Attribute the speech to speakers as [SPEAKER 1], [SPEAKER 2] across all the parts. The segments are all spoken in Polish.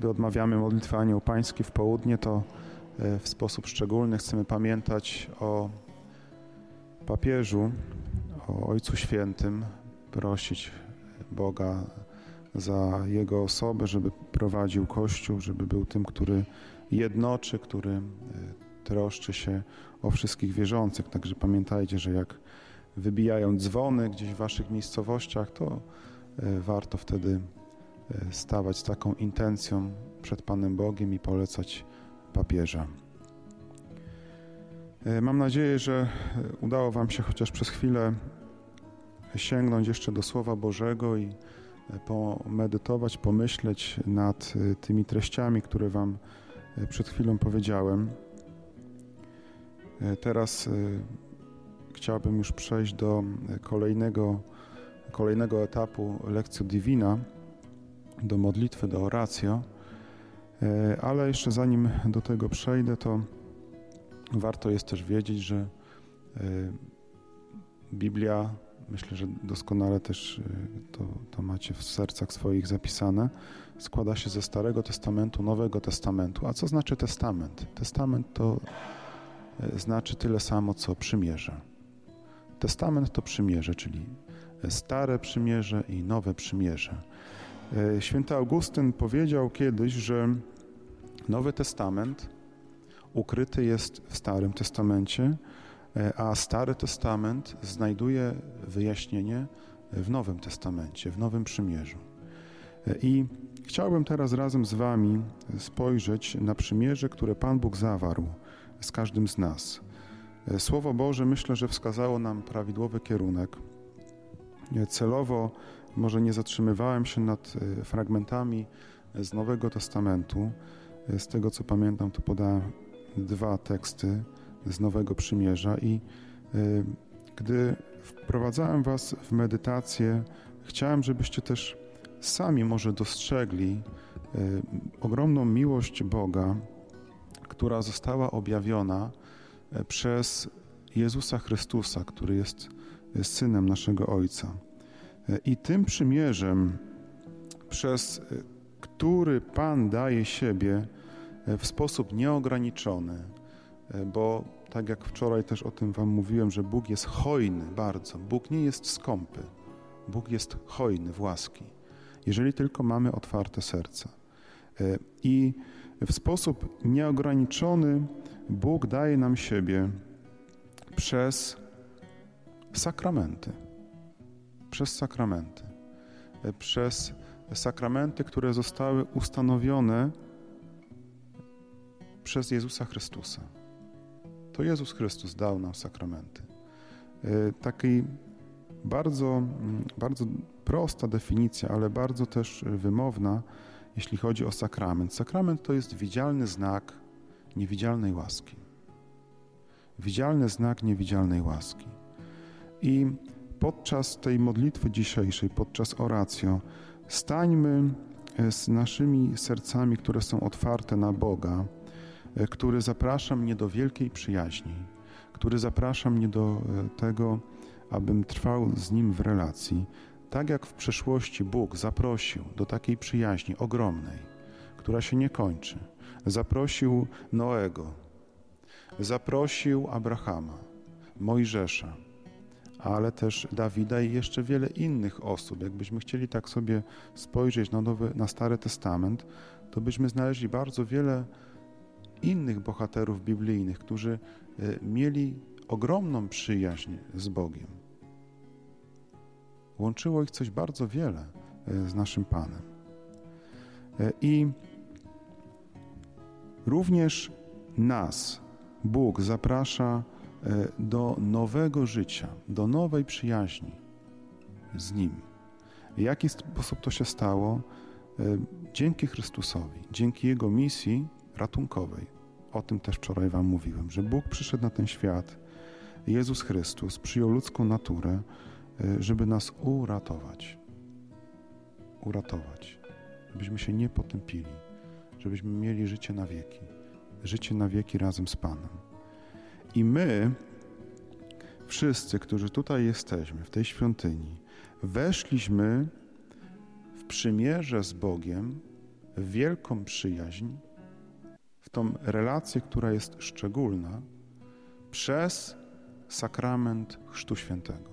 [SPEAKER 1] gdy odmawiamy modlitwę Anioł Pański w południe, to e, w sposób szczególny chcemy pamiętać o papieżu, o Ojcu Świętym, prosić Boga za Jego osobę, żeby prowadził Kościół, żeby był tym, który jednoczy, który e, troszczy się o wszystkich wierzących. Także pamiętajcie, że jak wybijają dzwony gdzieś w waszych miejscowościach, to e, warto wtedy stawać z taką intencją przed Panem Bogiem i polecać papieża. Mam nadzieję, że udało Wam się chociaż przez chwilę sięgnąć jeszcze do Słowa Bożego i pomedytować, pomyśleć nad tymi treściami, które Wam przed chwilą powiedziałem. Teraz chciałbym już przejść do kolejnego, kolejnego etapu lekcji Divina, do modlitwy, do oratio. Ale jeszcze zanim do tego przejdę, to warto jest też wiedzieć, że Biblia myślę, że doskonale też y, to, to macie w sercach swoich zapisane, składa się ze Starego Testamentu, Nowego Testamentu. A co znaczy testament? Testament to znaczy tyle samo, co przymierze. Testament to przymierze, czyli stare przymierze i nowe przymierze. Y, święty Augustyn powiedział kiedyś, że Nowy Testament ukryty jest w Starym Testamencie, E, a Stary Testament znajduje wyjaśnienie w Nowym Testamencie, w Nowym Przymierzu. E, I chciałbym teraz razem z Wami spojrzeć na przymierze, które Pan Bóg zawarł z każdym z nas. E, Słowo Boże myślę, że wskazało nam prawidłowy kierunek. Celowo może nie zatrzymywałem się nad fragmentami z Nowego Testamentu. Z tego co pamiętam, to podałem dwa teksty z Nowego Przymierza i gdy wprowadzałem Was w medytację, chciałem, żebyście też sami może dostrzegli ogromną miłość Boga, która została objawiona przez Jezusa Chrystusa, który jest synem naszego Ojca. I tym przymierzem, przez który Pan daje siebie w sposób nieograniczony, E, bo tak jak wczoraj też o tym Wam mówiłem, że Bóg jest hojny bardzo. Bóg nie jest skąpy. Bóg jest hojny w łaski, jeżeli tylko mamy otwarte serca. I w sposób nieograniczony Bóg daje nam siebie przez sakramenty. Przez sakramenty. E, przez sakramenty, które zostały ustanowione przez Jezusa Chrystusa to Jezus Chrystus dał nam sakramenty. E, takiej bardzo, mm, bardzo prosta definicja, ale bardzo też wymowna, jeśli chodzi o sakrament. Sakrament to jest widzialny znak niewidzialnej łaski. Widzialny znak niewidzialnej łaski. I podczas tej modlitwy dzisiejszej, podczas oracjo, stańmy e, z naszymi sercami, które są otwarte na Boga, E, który zaprasza mnie do wielkiej przyjaźni, który zaprasza mnie do e, tego, abym trwał z Nim w relacji, tak jak w przeszłości Bóg zaprosił do takiej przyjaźni ogromnej, która się nie kończy. Zaprosił Noego, zaprosił Abrahama, Mojżesza, ale też Dawida i jeszcze wiele innych osób. Jakbyśmy chcieli tak sobie spojrzeć na, Nowy, na Stary Testament, to byśmy znaleźli bardzo wiele innych bohaterów biblijnych, którzy e, mieli ogromną przyjaźń z Bogiem. Łączyło ich coś bardzo wiele e, z naszym Panem. E, I również nas Bóg zaprasza do nowego życia, do nowej przyjaźni z Nim. W jaki sposób to się stało? Dzięki Chrystusowi, dzięki Jego misji, ratunkowej. O tym też wczoraj Wam mówiłem, że Bóg przyszedł na ten świat, Jezus Chrystus przyjął ludzką naturę, e, żeby nas uratować. Uratować. Żebyśmy się nie potępili, żebyśmy mieli życie na wieki. Życie na wieki razem z Panem. I my, wszyscy, którzy tutaj jesteśmy, w tej świątyni, weszliśmy w przymierze z Bogiem w wielką przyjaźń, w tą relację, która jest szczególna, przez sakrament Chrztu Świętego.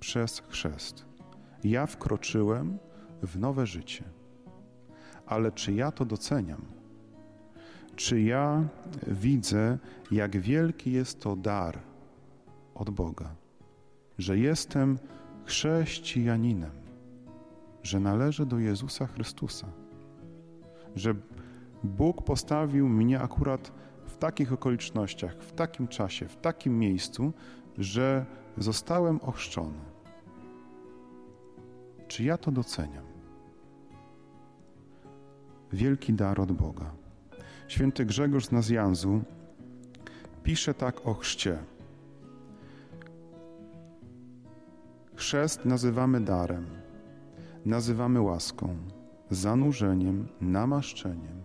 [SPEAKER 1] Przez chrzest. Ja wkroczyłem w nowe życie. Ale czy ja to doceniam? Czy ja widzę, jak wielki jest to dar od Boga, że jestem chrześcijaninem, że należę do Jezusa Chrystusa, że Bóg postawił mnie akurat w takich okolicznościach, w takim czasie, w takim miejscu, że zostałem ochrzczony. Czy ja to doceniam? Wielki dar od Boga. Święty Grzegorz z Nazjanzu pisze tak o chrzcie. Chrzest nazywamy darem, nazywamy łaską, zanurzeniem, namaszczeniem,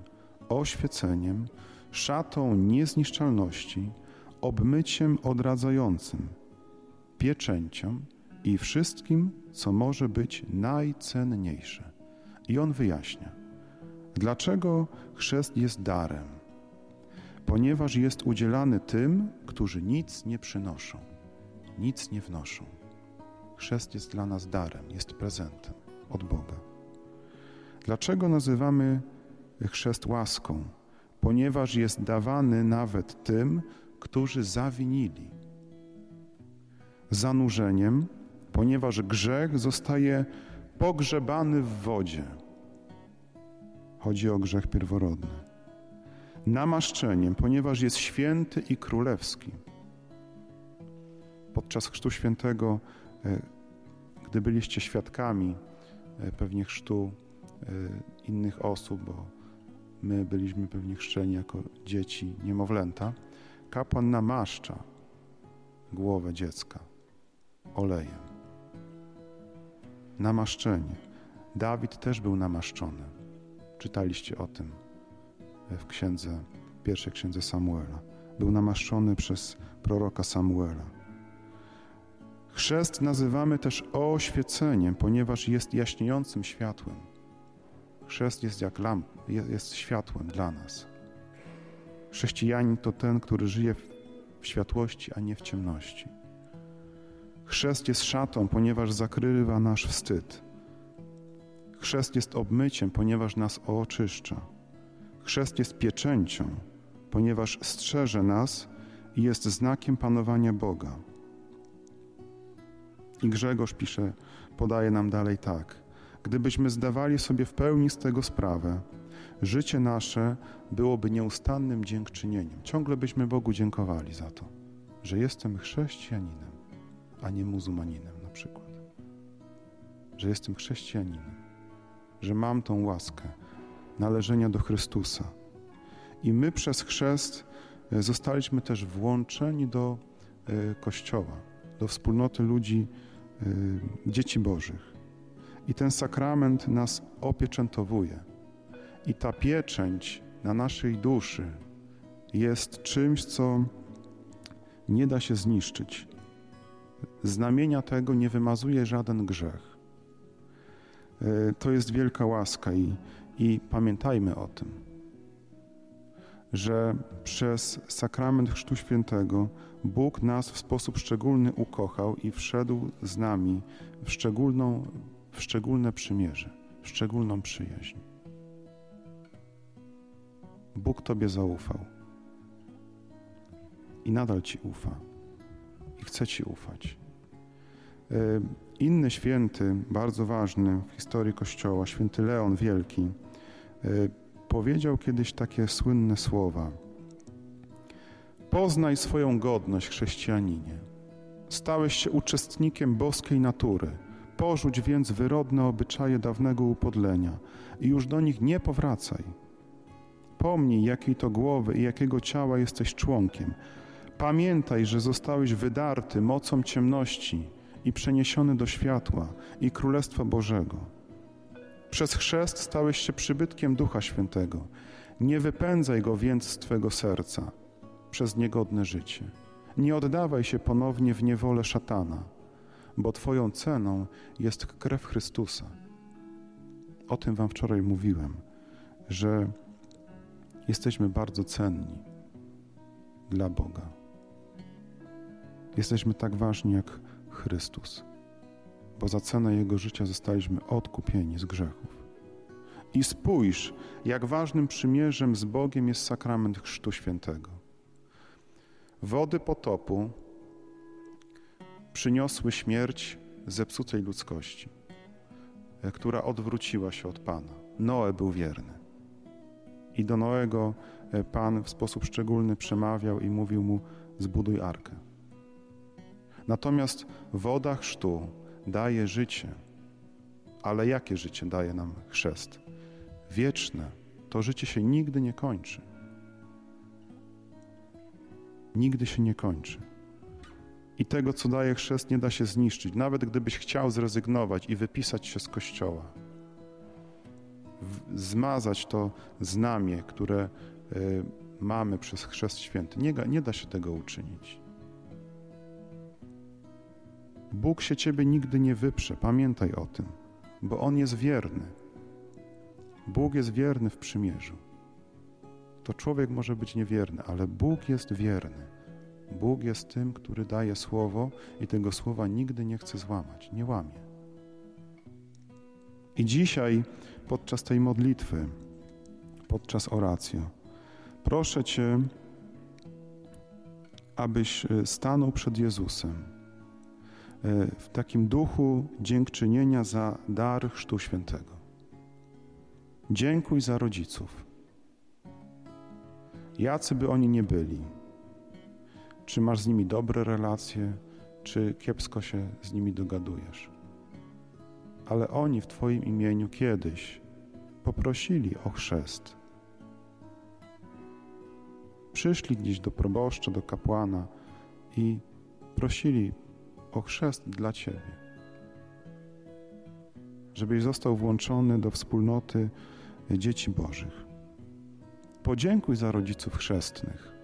[SPEAKER 1] oświeceniem, szatą niezniszczalności, obmyciem odradzającym, pieczęcią i wszystkim, co może być najcenniejsze. I on wyjaśnia, dlaczego chrzest jest darem. Ponieważ jest udzielany tym, którzy nic nie przynoszą, nic nie wnoszą. Chrzest jest dla nas darem, jest prezentem od Boga. Dlaczego nazywamy chrzest łaską? Ponieważ jest dawany nawet tym, którzy zawinili. Zanurzeniem, ponieważ grzech zostaje pogrzebany w wodzie. Chodzi o grzech pierworodny. Namaszczeniem, ponieważ jest święty i królewski. Podczas Chrztu Świętego, e, gdy byliście świadkami e, pewnie chrztu e, innych osób, bo my byliśmy pewnie chrzczeni jako dzieci, niemowlęta, kapłan namaszcza głowę dziecka olejem. Namaszczenie. Dawid też był namaszczony. Czytaliście o tym w księdze, pierwszej księdze Samuela. Był namaszczony przez proroka Samuela. Chrzest nazywamy też oświeceniem, ponieważ jest jaśniejącym światłem. Chrzest jest jak lamp, jest światłem dla nas. Chrześcijanin to ten, który żyje w światłości, a nie w ciemności. Chrzest jest szatą, ponieważ zakrywa nasz wstyd. Chrzest jest obmyciem, ponieważ nas oczyszcza. Chrzest jest pieczęcią, ponieważ strzeże nas i jest znakiem panowania Boga. I Grzegorz pisze, podaje nam dalej tak. Gdybyśmy zdawali sobie w pełni z tego sprawę, życie nasze byłoby nieustannym dziękczynieniem. Ciągle byśmy Bogu dziękowali za to, że jestem chrześcijaninem, a nie muzułmaninem na przykład. Że jestem chrześcijaninem, że mam tą łaskę należenia do Chrystusa. I my przez chrzest e, zostaliśmy też włączeni do e, Kościoła, do wspólnoty ludzi, e, dzieci Bożych. I ten sakrament nas opieczętowuje. I ta pieczęć na naszej duszy jest czymś, co nie da się zniszczyć. Znamienia tego nie wymazuje żaden grzech. E, to jest wielka łaska i, i pamiętajmy o tym, że przez sakrament Chrztu Świętego Bóg nas w sposób szczególny ukochał i wszedł z nami w, szczególną, w szczególne przymierze, w szczególną przyjaźń. Bóg Tobie zaufał i nadal Ci ufa i chce Ci ufać. Inny święty, bardzo ważny w historii Kościoła, święty Leon Wielki, e, powiedział kiedyś takie słynne słowa: Poznaj swoją godność, chrześcijaninie. Stałeś się uczestnikiem boskiej natury. Porzuć więc wyrodne obyczaje dawnego upodlenia i już do nich nie powracaj Pomnij, jakiej to głowy i jakiego ciała jesteś członkiem. Pamiętaj, że zostałeś wydarty mocą ciemności i przeniesiony do światła i Królestwa Bożego. Przez chrzest stałeś się przybytkiem Ducha Świętego. Nie wypędzaj go więc z Twego serca przez niegodne życie. Nie oddawaj się ponownie w niewolę szatana, bo Twoją ceną jest krew Chrystusa. O tym Wam wczoraj mówiłem, że jesteśmy bardzo cenni dla Boga. Jesteśmy tak ważni jak Chrystus, bo za cenę Jego życia zostaliśmy odkupieni z grzechów. I spójrz, jak ważnym przymierzem z Bogiem jest sakrament Chrztu Świętego. Wody potopu przyniosły śmierć zepsutej ludzkości, która odwróciła się od Pana. Noe był wierny. I do Noego Pan w sposób szczególny przemawiał i mówił mu: Zbuduj arkę. Natomiast woda chrztu daje życie. Ale jakie życie daje nam chrzest? Wieczne. To życie się nigdy nie kończy. Nigdy się nie kończy. I tego, co daje chrzest, nie da się zniszczyć. Nawet gdybyś chciał zrezygnować i wypisać się z kościoła, zmazać to znamie, które y, mamy przez chrzest święty, nie, nie da się tego uczynić. Bóg się ciebie nigdy nie wyprze, pamiętaj o tym, bo On jest wierny. Bóg jest wierny w przymierzu. To człowiek może być niewierny, ale Bóg jest wierny. Bóg jest tym, który daje słowo i tego słowa nigdy nie chce złamać, nie łamie. I dzisiaj, podczas tej modlitwy, podczas oracji, proszę Cię, abyś e, stanął przed Jezusem w takim duchu dziękczynienia za dar Chrztu Świętego. Dziękuj za rodziców. Jacy by oni nie byli, czy masz z nimi dobre relacje, czy kiepsko się z nimi dogadujesz. Ale oni w Twoim imieniu kiedyś poprosili o chrzest. Przyszli gdzieś do proboszcza, do kapłana i prosili o chrzest dla Ciebie. Żebyś został włączony do wspólnoty dzieci Bożych. Podziękuj za rodziców chrzestnych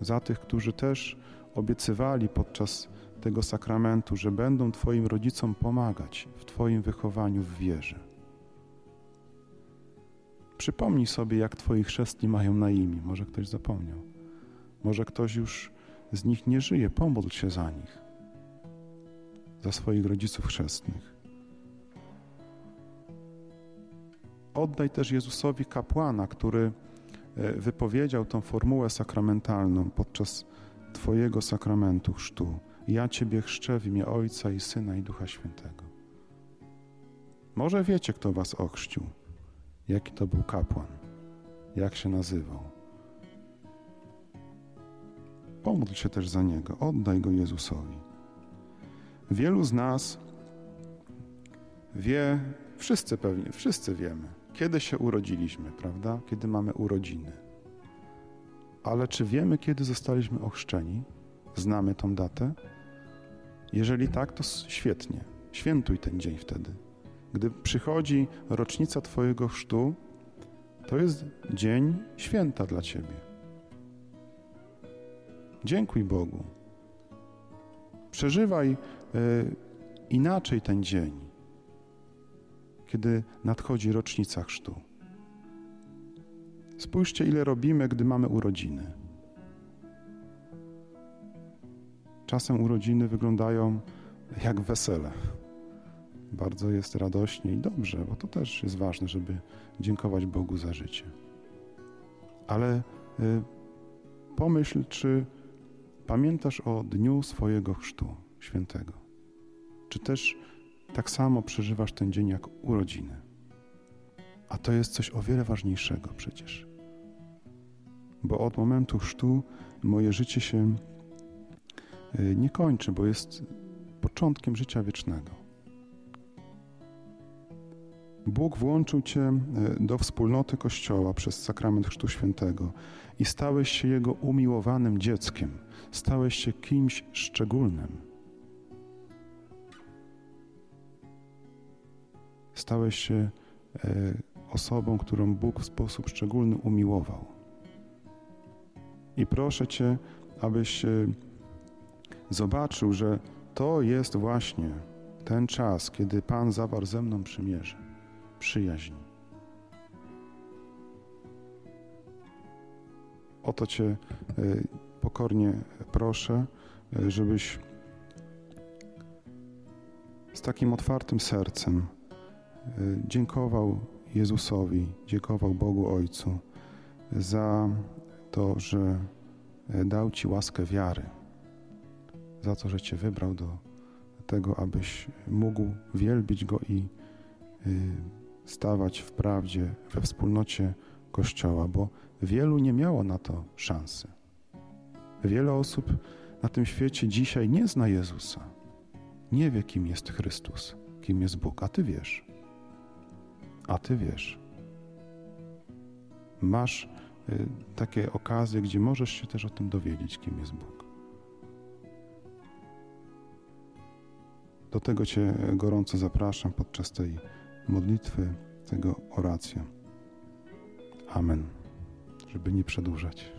[SPEAKER 1] za tych, którzy też obiecywali podczas tego sakramentu, że będą Twoim rodzicom pomagać w Twoim wychowaniu w wierze. Przypomnij sobie, jak Twoi chrzestni mają na imię. Może ktoś zapomniał. Może ktoś już z nich nie żyje. Pomódl się za nich, za swoich rodziców chrzestnych. Oddaj też Jezusowi kapłana, który E, wypowiedział tą formułę sakramentalną podczas Twojego sakramentu chrztu. Ja Ciebie chrzczę w imię Ojca i Syna i Ducha Świętego. Może wiecie, kto Was ochrzcił, jaki to był kapłan, jak się nazywał. Pomódl się też za niego, oddaj go Jezusowi. Wielu z nas wie, wszyscy pewnie, wszyscy wiemy, kiedy się urodziliśmy, prawda? Kiedy mamy urodziny. Ale czy wiemy, kiedy zostaliśmy ochrzczeni? Znamy tą datę? Jeżeli tak, to świetnie. Świętuj ten dzień wtedy. Gdy przychodzi rocznica Twojego chrztu, to jest dzień święta dla Ciebie. Dziękuj Bogu. Przeżywaj y, inaczej ten dzień kiedy nadchodzi rocznica chrztu. Spójrzcie, ile robimy, gdy mamy urodziny. Czasem urodziny wyglądają jak wesele. Bardzo jest radośnie i dobrze, bo to też jest ważne, żeby dziękować Bogu za życie. Ale y, pomyśl, czy pamiętasz o dniu swojego chrztu świętego? Czy też tak samo przeżywasz ten dzień jak urodziny. A to jest coś o wiele ważniejszego przecież. Bo od momentu chrztu moje życie się y, nie kończy, bo jest początkiem życia wiecznego. Bóg włączył Cię y, do wspólnoty Kościoła przez sakrament Chrztu Świętego i stałeś się Jego umiłowanym dzieckiem, stałeś się kimś szczególnym. stałeś się e, osobą, którą Bóg w sposób szczególny umiłował. I proszę Cię, abyś e, zobaczył, że to jest właśnie ten czas, kiedy Pan zawarł ze mną przymierze. przyjaźń. O to Cię y, pokornie proszę, y, żebyś z takim otwartym sercem y, dziękował Jezusowi, dziękował Bogu Ojcu za to, że dał Ci łaskę wiary, za to, że Cię wybrał do tego, abyś mógł wielbić Go i stawać w prawdzie we wspólnocie Kościoła, bo wielu nie miało na to szansy. Wiele osób na tym świecie dzisiaj nie zna Jezusa. Nie wie, kim jest Chrystus, kim jest Bóg, a ty wiesz. A ty wiesz. Masz y, takie okazje, gdzie możesz się też o tym dowiedzieć, kim jest Bóg. Do tego Cię gorąco zapraszam podczas tej modlitwy, tego oracja. Amen. Żeby nie przedłużać.